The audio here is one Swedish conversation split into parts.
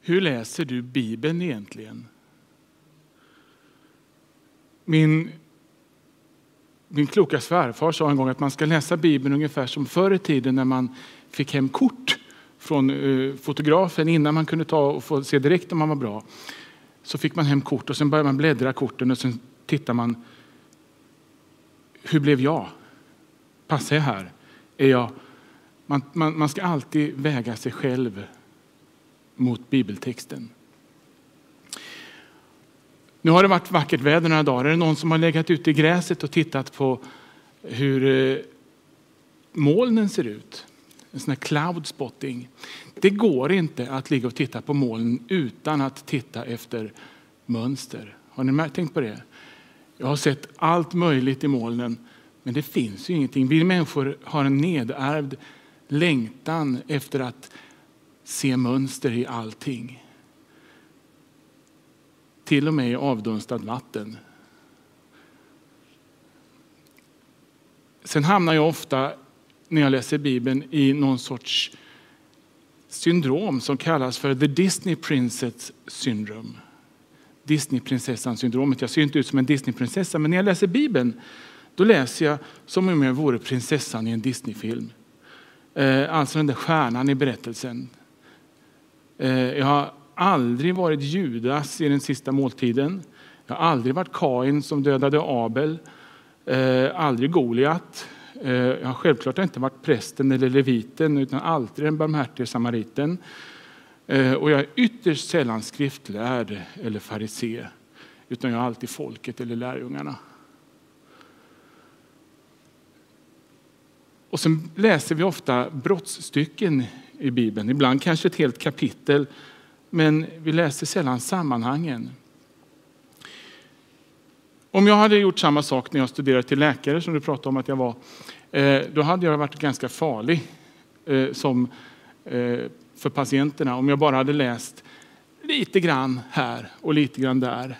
Hur läser du Bibeln egentligen? Min, min kloka svärfar sa en gång att man ska läsa Bibeln ungefär som förr i tiden när man fick hem kort från eh, fotografen innan man kunde ta och få se direkt om man var bra. Så fick man hem kort och sen började man bläddra korten och sen tittar man. Hur blev jag? Passar jag här? Är jag man, man, man ska alltid väga sig själv mot bibeltexten. Nu har det varit vackert väder några dagar. Är det någon som har legat ute i gräset och tittat på hur eh, molnen ser ut? En sån här cloud spotting. Det går inte att ligga och titta på molnen utan att titta efter mönster. Har ni tänkt på det? Jag har sett allt möjligt i molnen, men det finns ju ingenting. Vi människor har en nedärvd längtan efter att se mönster i allting. Till och med i avdunstad vatten. Sen hamnar jag ofta när jag läser Bibeln i någon sorts syndrom som kallas för the Disney Princess syndrome. Disneyprinsessan syndromet. Jag ser inte ut som en Disneyprinsessa, men när jag läser Bibeln då läser jag som om jag vore prinsessan i en Disneyfilm. Eh, alltså den där stjärnan i berättelsen. Eh, jag har aldrig varit Judas i den sista måltiden. Jag har aldrig varit Kain som dödade Abel. Eh, aldrig Goliat. Eh, jag har självklart inte varit prästen eller leviten utan alltid den barmhärtige samariten. Och jag är ytterst sällan skriftlärd eller farisé utan jag är alltid folket eller lärjungarna. Och sen läser vi ofta brottsstycken i Bibeln, ibland kanske ett helt kapitel, men vi läser sällan sammanhangen. Om jag hade gjort samma sak när jag studerade till läkare, som du pratade om att jag var, eh, då hade jag varit ganska farlig eh, som, eh, för patienterna om jag bara hade läst lite grann här och lite grann där.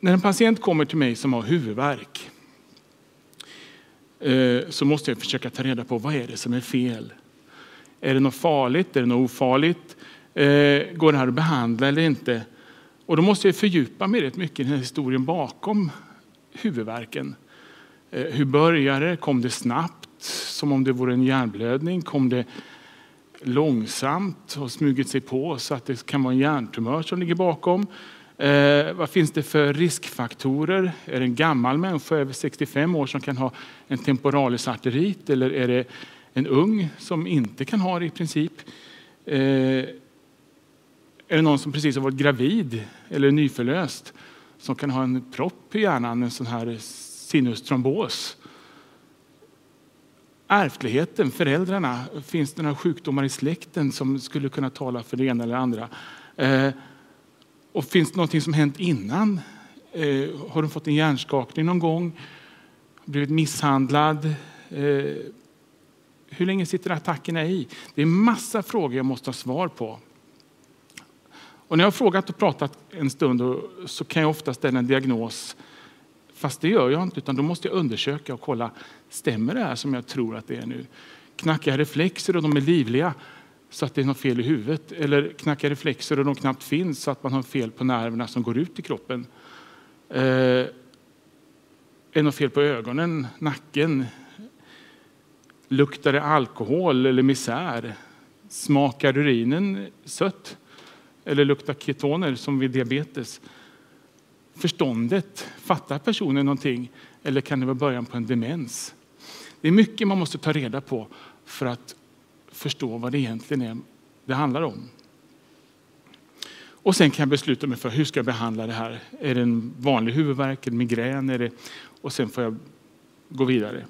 När en patient kommer till mig som har huvudvärk Eh, så måste jag försöka ta reda på vad är det som är fel. Är det något farligt? Är det något ofarligt? Eh, går det här att behandla eller inte? Och då måste jag fördjupa mig rätt mycket i den här historien bakom huvudvärken. Eh, hur började det? Kom det snabbt, som om det vore en hjärnblödning? Kom det långsamt och smugit sig på så att det kan vara en hjärntumör som ligger bakom? Eh, vad finns det för riskfaktorer? Är det en gammal människa över 65 år som kan ha en temporalis arterit eller är det en ung som inte kan ha det i princip? Eh, är det någon som precis har varit gravid eller nyförlöst som kan ha en propp i hjärnan, en sån här sinustrombos? Ärftligheten, föräldrarna, finns det några sjukdomar i släkten som skulle kunna tala för det ena eller andra? Eh, och finns det någonting som hänt innan? Eh, har hon fått en hjärnskakning någon gång? Blivit misshandlad? Eh, hur länge sitter attackerna i? Det är massa frågor jag måste ha svar på. Och när jag har frågat och pratat en stund så kan jag ofta ställa en diagnos. Fast det gör jag inte, utan då måste jag undersöka och kolla. Stämmer det här som jag tror att det är nu? Knackiga reflexer och de är livliga så att det är något fel i huvudet. Eller knacka reflexer och de knappt finns så att man har fel på nerverna som går ut i kroppen. Eh, är något fel på ögonen, nacken? Luktar det alkohol eller misär? Smakar urinen sött? Eller luktar ketoner som vid diabetes? Förståndet, fattar personen någonting? Eller kan det vara början på en demens? Det är mycket man måste ta reda på för att förstå vad det egentligen är det handlar om. Och sen kan jag besluta mig för hur ska jag behandla det här. Är det en vanlig huvudvärk, en migrän? Är det... Och sen får jag gå vidare.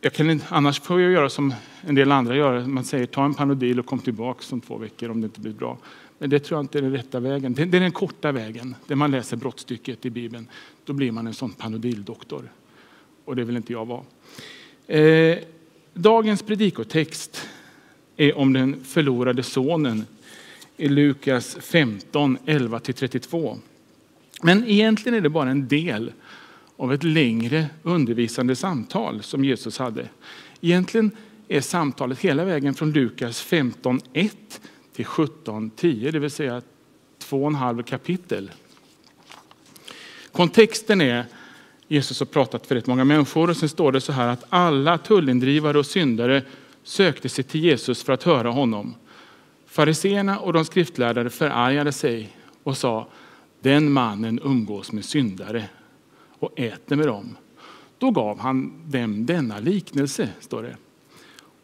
Jag kan, annars får jag göra som en del andra gör. Man säger ta en Panodil och kom tillbaka om två veckor om det inte blir bra. Men det tror jag inte är den rätta vägen. Det är den korta vägen, där man läser brottstycket i Bibeln. Då blir man en sån Panodildoktor. doktor och det vill inte jag vara. Eh, dagens predikotext är om den förlorade sonen i Lukas 15, 11-32. Men egentligen är det bara en del av ett längre undervisande samtal som Jesus hade. Egentligen är samtalet hela vägen från Lukas 15.1 till 17.10, det vill säga två och en halv kapitel. Kontexten är Jesus har pratat för rätt många människor och sen står det så här att alla tullindrivare och syndare sökte sig till Jesus för att höra honom. Fariseerna och de skriftlärare förargade sig och sa den mannen umgås med syndare och äter med dem. Då gav han dem denna liknelse, står det.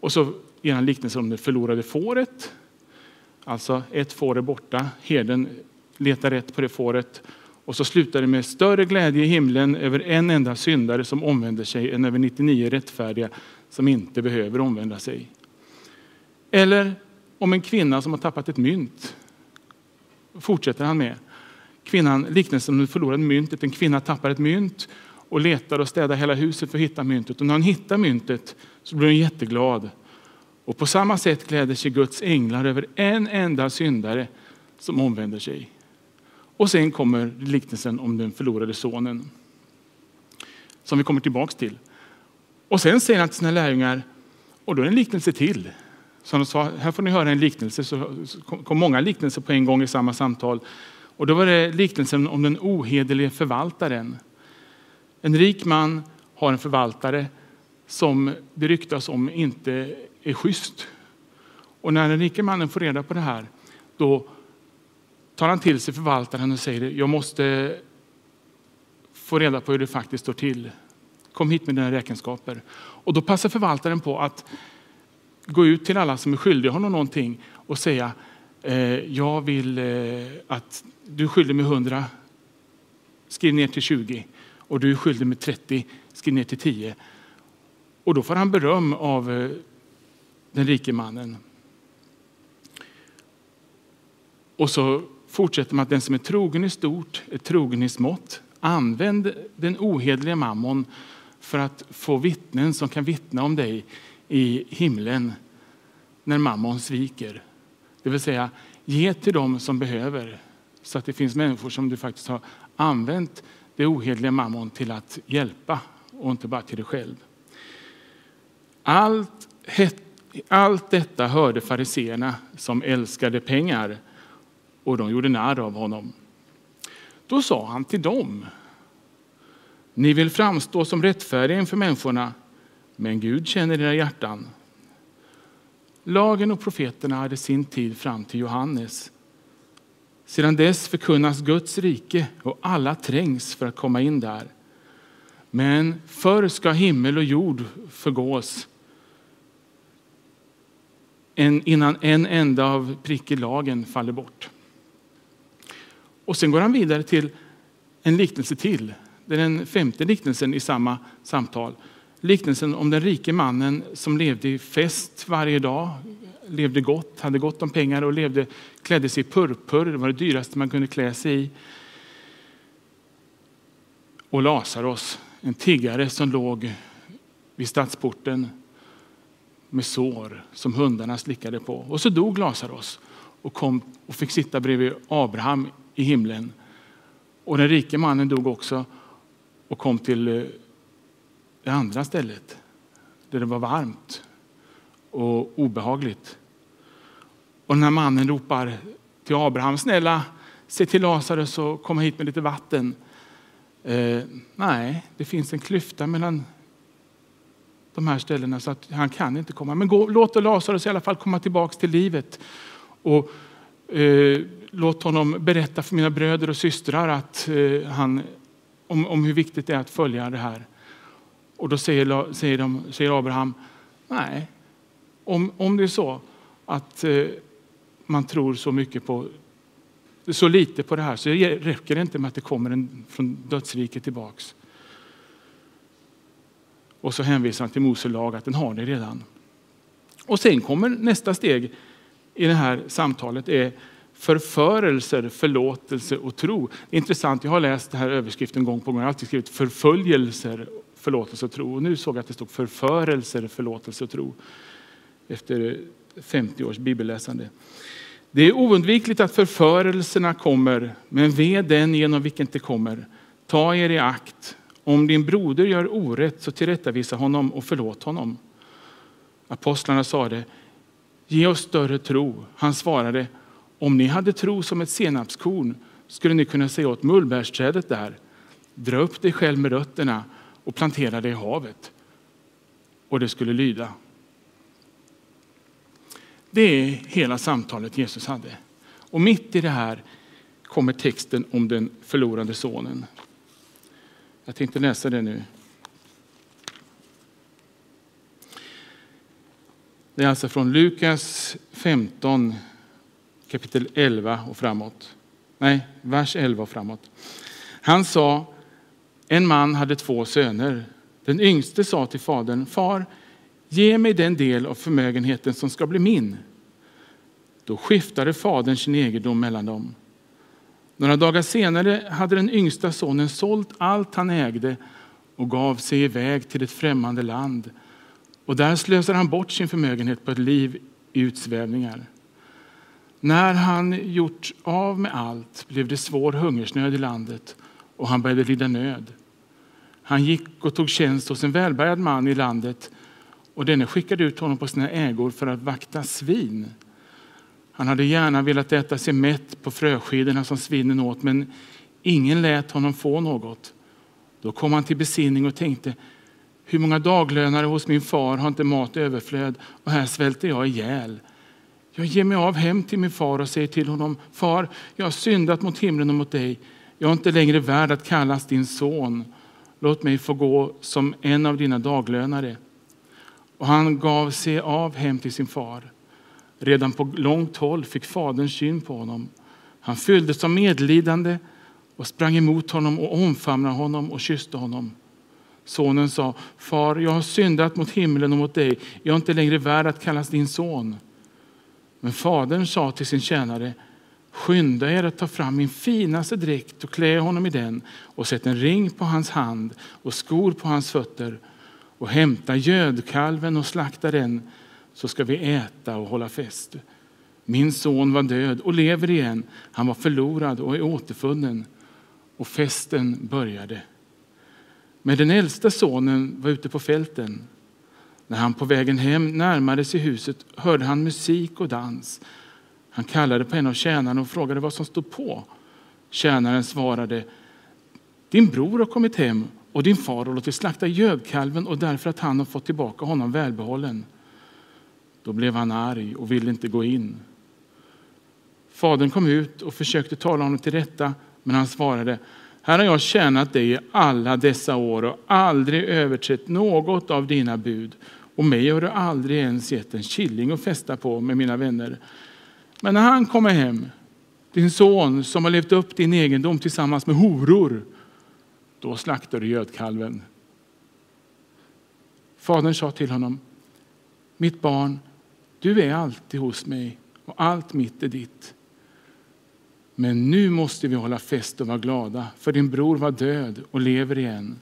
Och så ger han liknelsen om det förlorade fåret. Alltså ett får är borta, herden letar rätt på det fåret och så slutar det med större glädje i himlen över en enda syndare som omvänder sig än över 99 rättfärdiga som inte behöver omvända sig. Eller om en kvinna som har tappat ett mynt. Fortsätter han med. Kvinnan, liknelsen om det förlorade myntet. En kvinna tappar ett mynt och letar och städar hela huset för att hitta myntet. Och när hon hittar myntet så blir hon jätteglad. Och på samma sätt gläder sig Guds änglar över en enda syndare som omvänder sig. Och sen kommer liknelsen om den förlorade sonen. Som vi kommer tillbaks till. Och sen säger han till sina lärjungar, och då är det en liknelse till. Så han sa, här får ni höra en liknelse. Så kom många liknelser på en gång i samma samtal. Och då var det liknelsen om den ohederlige förvaltaren. En rik man har en förvaltare som det ryktas om inte är schysst. Och när den rike mannen får reda på det här, då tar han till sig förvaltaren och säger jag måste få reda på hur det faktiskt står till. Kom hit med dina räkenskaper. Och då passar förvaltaren på att gå ut till alla som är skyldiga honom någonting och säga eh, jag vill eh, att du är skyldig med 100, skriv ner till 20 och du är skyldig med 30, skriv ner till 10. Och då får han beröm av eh, den rike mannen. Och så fortsätter med att den som är trogen i stort är trogen i smått. Använd den ohederliga mammon för att få vittnen som kan vittna om dig i himlen när mammon sviker. Det vill säga, ge till dem som behöver så att det finns människor som du faktiskt har använt det ohedliga mammon till att hjälpa och inte bara till dig själv. Allt, allt detta hörde fariseerna som älskade pengar och de gjorde narr av honom. Då sa han till dem. Ni vill framstå som rättfärdiga inför människorna, men Gud känner era hjärtan. Lagen och profeterna hade sin tid fram till Johannes. Sedan dess förkunnas Guds rike och alla trängs för att komma in där. Men förr ska himmel och jord förgås innan en enda av prick i lagen faller bort. Och sen går han vidare till en liknelse till. Det är den femte liknelsen i samma samtal. Liknelsen om den rike mannen som levde i fest varje dag, levde gott, hade gott om pengar och levde, klädde sig i purpur. Det var det dyraste man kunde klä sig i. Och Lazarus, en tiggare som låg vid stadsporten med sår som hundarna slickade på. Och så dog Lazarus och, kom och fick sitta bredvid Abraham i himlen. Och den rike mannen dog också och kom till eh, det andra stället där det var varmt och obehagligt. Och den här mannen ropar till Abraham, snälla se till Lazarus och komma hit med lite vatten. Eh, nej, det finns en klyfta mellan de här ställena så att han kan inte komma. Men gå, låt Lazarus i alla fall komma tillbaks till livet. Och Eh, låt honom berätta för mina bröder och systrar att, eh, han, om, om hur viktigt det är att följa det här. Och då säger, säger, de, säger Abraham, nej, om, om det är så att eh, man tror så mycket på så lite på det här så räcker det inte med att det kommer en från dödsriket tillbaks. Och så hänvisar han till Mose lag att den har ni redan. Och sen kommer nästa steg i det här samtalet är förförelser, förlåtelse och tro. Intressant, jag har läst den här överskriften gång på gång. Jag har alltid skrivit förföljelser, förlåtelse och tro. Och nu såg jag att det stod förförelser, förlåtelse och tro. Efter 50 års bibelläsande. Det är oundvikligt att förförelserna kommer, men ve den genom vilken det kommer. Ta er i akt Om din broder gör orätt så tillrättavisa honom och förlåt honom. Apostlarna sade, ge oss större tro. Han svarade, om ni hade tro som ett senapskorn skulle ni kunna säga åt mullbärsträdet där, dra upp dig själv med rötterna och plantera det i havet. Och det skulle lyda. Det är hela samtalet Jesus hade. Och mitt i det här kommer texten om den förlorade sonen. Jag tänkte läsa det nu. Det är alltså från Lukas 15, kapitel 11 och framåt. Nej, vers 11 och framåt. Han sa, en man hade två söner. Den yngste sa till fadern, far, ge mig den del av förmögenheten som ska bli min. Då skiftade fadern sin egendom mellan dem. Några dagar senare hade den yngsta sonen sålt allt han ägde och gav sig iväg till ett främmande land. Och där slösade han bort sin förmögenhet på ett liv i utsvävningar. När han gjort av med allt blev det svår hungersnöd i landet och han började lida nöd. Han gick och tog tjänst hos en välbärgad man i landet och denne skickade ut honom på sina ägor för att vakta svin. Han hade gärna velat äta sig mätt på fröskidorna som svinen åt, men ingen lät honom få något. Då kom han till besinning och tänkte, hur många daglönare hos min far har inte mat överflöd och här svälter jag ihjäl. Jag ger mig av hem till min far och säger till honom, far, jag har syndat mot himlen och mot dig. Jag är inte längre värd att kallas din son. Låt mig få gå som en av dina daglönare. Och han gav sig av hem till sin far. Redan på långt håll fick fadern syn på honom. Han fylldes av medlidande och sprang emot honom och omfamnade honom och kysste honom. Sonen sa, far, jag har syndat mot himlen och mot dig. Jag är inte längre värd att kallas din son. Men fadern sa till sin tjänare, skynda er att ta fram min finaste dräkt och klä honom i den och sätt en ring på hans hand och skor på hans fötter och hämta gödkalven och slakta den så ska vi äta och hålla fest. Min son var död och lever igen. Han var förlorad och är återfunnen. Och festen började. Men den äldsta sonen var ute på fälten. När han på vägen hem närmade sig huset hörde han musik och dans. Han kallade på en av tjänarna och frågade vad som stod på. Tjänaren svarade, din bror har kommit hem och din far har låtit slakta gödkalven och därför att han har fått tillbaka honom välbehållen. Då blev han arg och ville inte gå in. Fadern kom ut och försökte tala honom till rätta, men han svarade här har jag tjänat dig i alla dessa år och aldrig överträtt något av dina bud. Och mig har du aldrig ens gett en killing att festa på med mina vänner. Men när han kommer hem, din son som har levt upp din egendom tillsammans med horor, då slaktar du gödkalven. Fadern sa till honom, mitt barn, du är alltid hos mig och allt mitt är ditt. Men nu måste vi hålla fest och vara glada, för din bror var död och lever igen.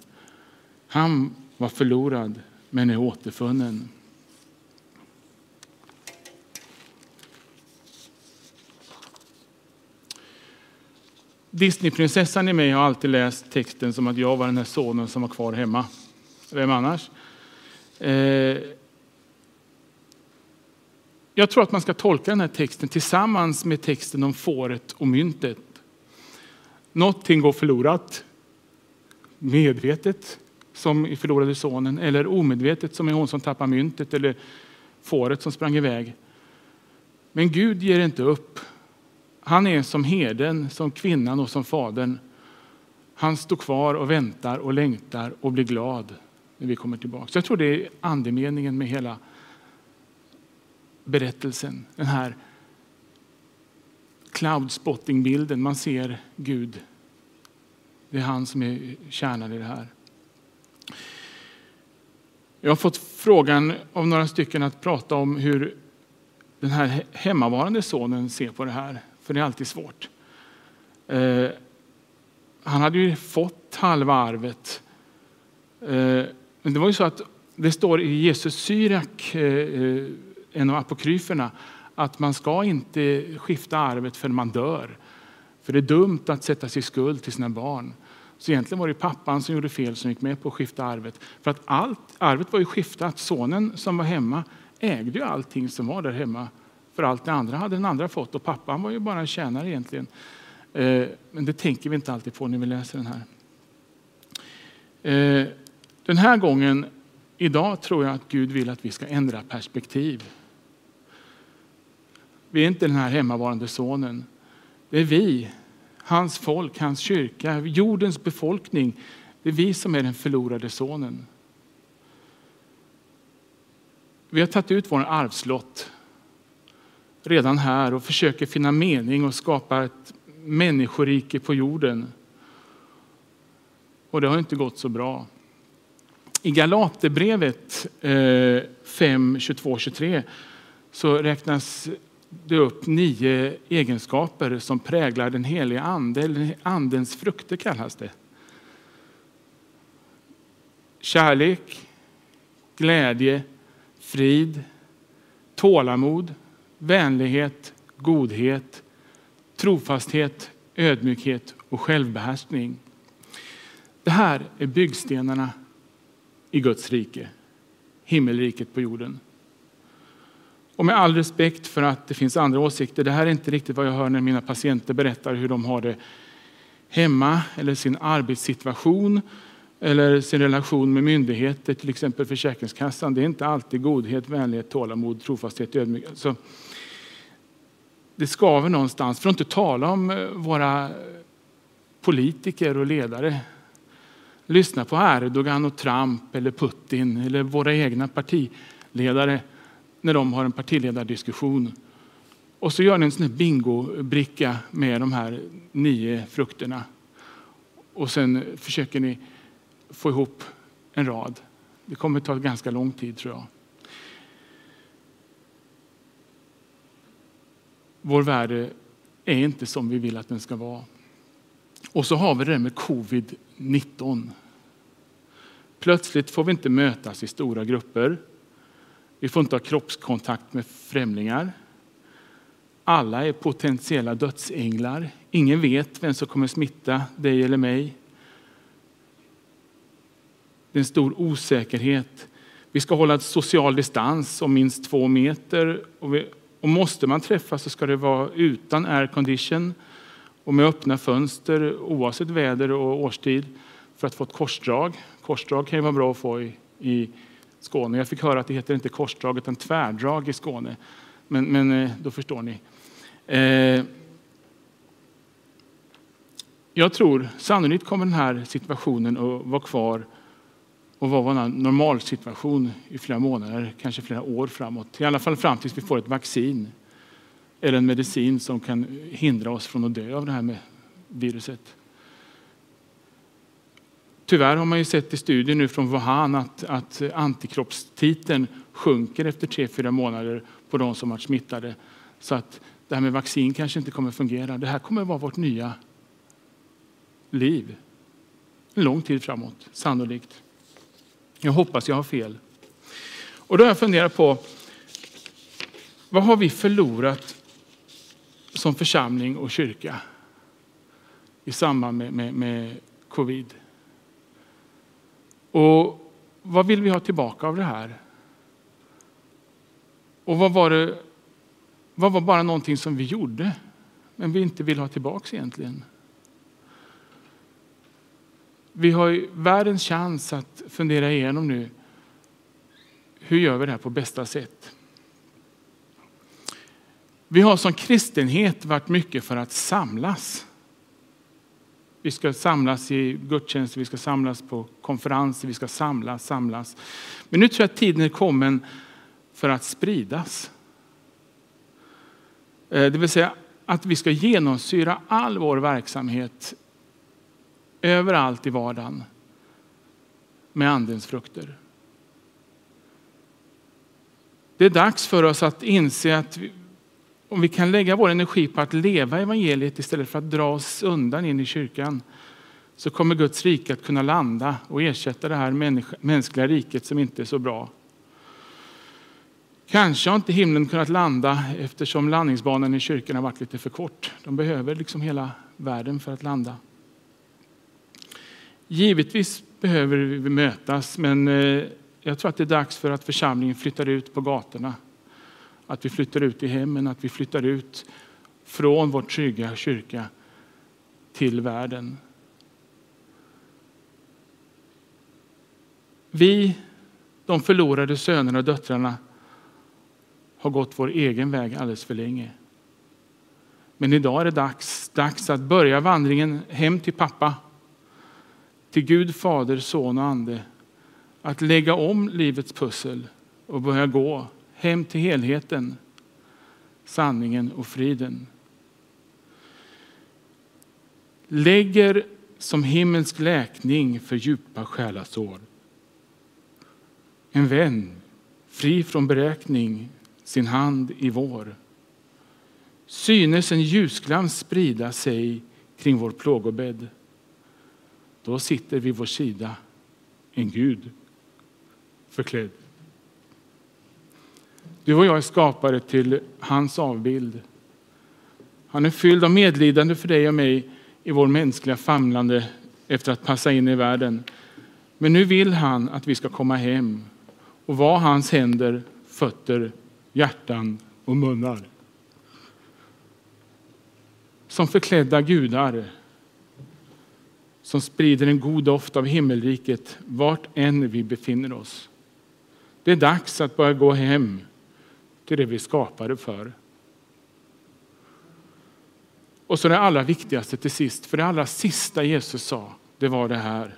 Han var förlorad, men är återfunnen. Disneyprinsessan i mig har alltid läst texten som att jag var den här sonen som var kvar hemma. Vem annars? Eh, jag tror att man ska tolka den här texten tillsammans med texten om fåret och myntet. Någonting går förlorat, medvetet som i förlorade sonen eller omedvetet som i hon som tappar myntet eller fåret som sprang iväg. Men Gud ger inte upp. Han är som herden, som kvinnan och som fadern. Han står kvar och väntar och längtar och blir glad när vi kommer tillbaka. Så jag tror det är andemeningen med hela berättelsen. Den här cloudspotting-bilden. Man ser Gud. Det är han som är kärnan i det här. Jag har fått frågan av några stycken att prata om hur den här hemmavarande sonen ser på det här. För det är alltid svårt. Eh, han hade ju fått halva arvet. Eh, men det var ju så att det står i Jesus Syrak eh, eh en av apokryferna att man ska inte skifta arvet förrän man dör. För det är dumt att sätta sig i skuld till sina barn. Så egentligen var det pappan som gjorde fel som gick med på att skifta arvet. För att allt, arvet var ju skiftat. Sonen som var hemma ägde ju allting som var där hemma. För allt det andra hade den andra fått och pappan var ju bara en tjänare egentligen. Eh, men det tänker vi inte alltid på när vi läser den här. Eh, den här gången, idag, tror jag att Gud vill att vi ska ändra perspektiv. Vi är inte den här hemmavarande sonen. Det är vi, hans folk, hans kyrka, jordens befolkning. Det är vi som är den förlorade sonen. Vi har tagit ut vår arvslott redan här och försöker finna mening och skapa ett människorike på jorden. Och det har inte gått så bra. I Galaterbrevet 5, 22, 23 så räknas det upp nio egenskaper som präglar den heliga ande, eller andens frukter kallas det. Kärlek, glädje, frid, tålamod, vänlighet, godhet, trofasthet, ödmjukhet och självbehärskning. Det här är byggstenarna i Guds rike, himmelriket på jorden. Och med all respekt för att det finns andra åsikter, det här är inte riktigt vad jag hör när mina patienter berättar hur de har det hemma eller sin arbetssituation eller sin relation med myndigheter, till exempel Försäkringskassan. Det är inte alltid godhet, vänlighet, tålamod, trofasthet, ödmjukhet. Så det skaver någonstans, för att inte tala om eh, våra politiker och ledare. Lyssna på Erdogan och Trump eller Putin eller våra egna partiledare när de har en partiledardiskussion. Och så gör ni en sån bingobricka med de här nio frukterna. Och sen försöker ni få ihop en rad. Det kommer ta ganska lång tid tror jag. Vår värld är inte som vi vill att den ska vara. Och så har vi det med 19. Plötsligt får vi inte mötas i stora grupper. Vi får inte ha kroppskontakt med främlingar. Alla är potentiella dödsänglar. Ingen vet vem som kommer smitta dig eller mig. Det är en stor osäkerhet. Vi ska hålla social distans om minst två meter. Och, vi, och måste man träffas så ska det vara utan aircondition och med öppna fönster oavsett väder och årstid för att få ett korsdrag. Korsdrag kan ju vara bra att få i, i Skåne. Jag fick höra att det heter inte korsdrag utan tvärdrag i Skåne. Men, men eh, då förstår ni. Eh, jag tror sannolikt kommer den här situationen att vara kvar och vara en normalsituation i flera månader, kanske flera år framåt. I alla fall fram tills vi får ett vaccin eller en medicin som kan hindra oss från att dö av det här med viruset. Tyvärr har man ju sett i studier nu från Wuhan att, att antikroppstiteln sjunker efter tre fyra månader på de som varit smittade. Så att det här med vaccin kanske inte kommer fungera. Det här kommer vara vårt nya liv. En lång tid framåt, sannolikt. Jag hoppas jag har fel. Och då har jag funderat på vad har vi förlorat som församling och kyrka i samband med, med, med covid? Och vad vill vi ha tillbaka av det här? Och vad var det? Vad var bara någonting som vi gjorde, men vi inte vill ha tillbaka egentligen? Vi har världens chans att fundera igenom nu. Hur gör vi det här på bästa sätt? Vi har som kristenhet varit mycket för att samlas. Vi ska samlas i gudstjänster, vi ska samlas på konferenser, vi ska samlas, samlas. Men nu tror jag att tiden är kommen för att spridas. Eh, det vill säga att vi ska genomsyra all vår verksamhet överallt i vardagen med Andens frukter. Det är dags för oss att inse att om vi kan lägga vår energi på att leva evangeliet istället för att dra oss undan in i kyrkan så kommer Guds rike att kunna landa och ersätta det här mänskliga riket som inte är så bra. Kanske har inte himlen kunnat landa eftersom landningsbanan i kyrkan har varit lite för kort. De behöver liksom hela världen för att landa. Givetvis behöver vi mötas, men eh, jag tror att det är dags för att församlingen flyttar ut på gatorna. Att vi flyttar ut i hemmen, att vi flyttar ut från vår trygga kyrka till världen. Vi, de förlorade sönerna och döttrarna, har gått vår egen väg alldeles för länge. Men idag är det dags, dags att börja vandringen hem till pappa, till Gud, Fader, Son och Ande. Att lägga om livets pussel och börja gå hem till helheten, sanningen och friden. Lägger som himmelsk läkning för djupa själasår. En vän, fri från beräkning, sin hand i vår. Synes en ljusglans sprida sig kring vår plågobädd. Då sitter vid vår sida en Gud förklädd. Du och jag är skapade till hans avbild. Han är fylld av medlidande för dig och mig i vår mänskliga famlande efter att passa in i världen. Men nu vill han att vi ska komma hem och vara hans händer, fötter, hjärtan och munnar. Som förklädda gudar som sprider en god doft av himmelriket vart än vi befinner oss. Det är dags att börja gå hem till det vi skapade för. Och så det allra viktigaste till sist, för det allra sista Jesus sa, det var det här.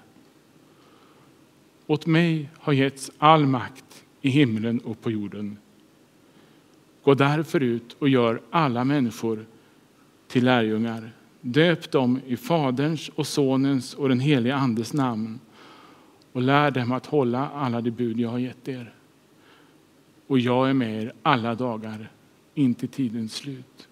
Åt mig har getts all makt i himlen och på jorden. Gå därför ut och gör alla människor till lärjungar. Döp dem i Faderns och Sonens och den helige Andes namn och lär dem att hålla alla de bud jag har gett er. Och jag är med er alla dagar inte tidens slut.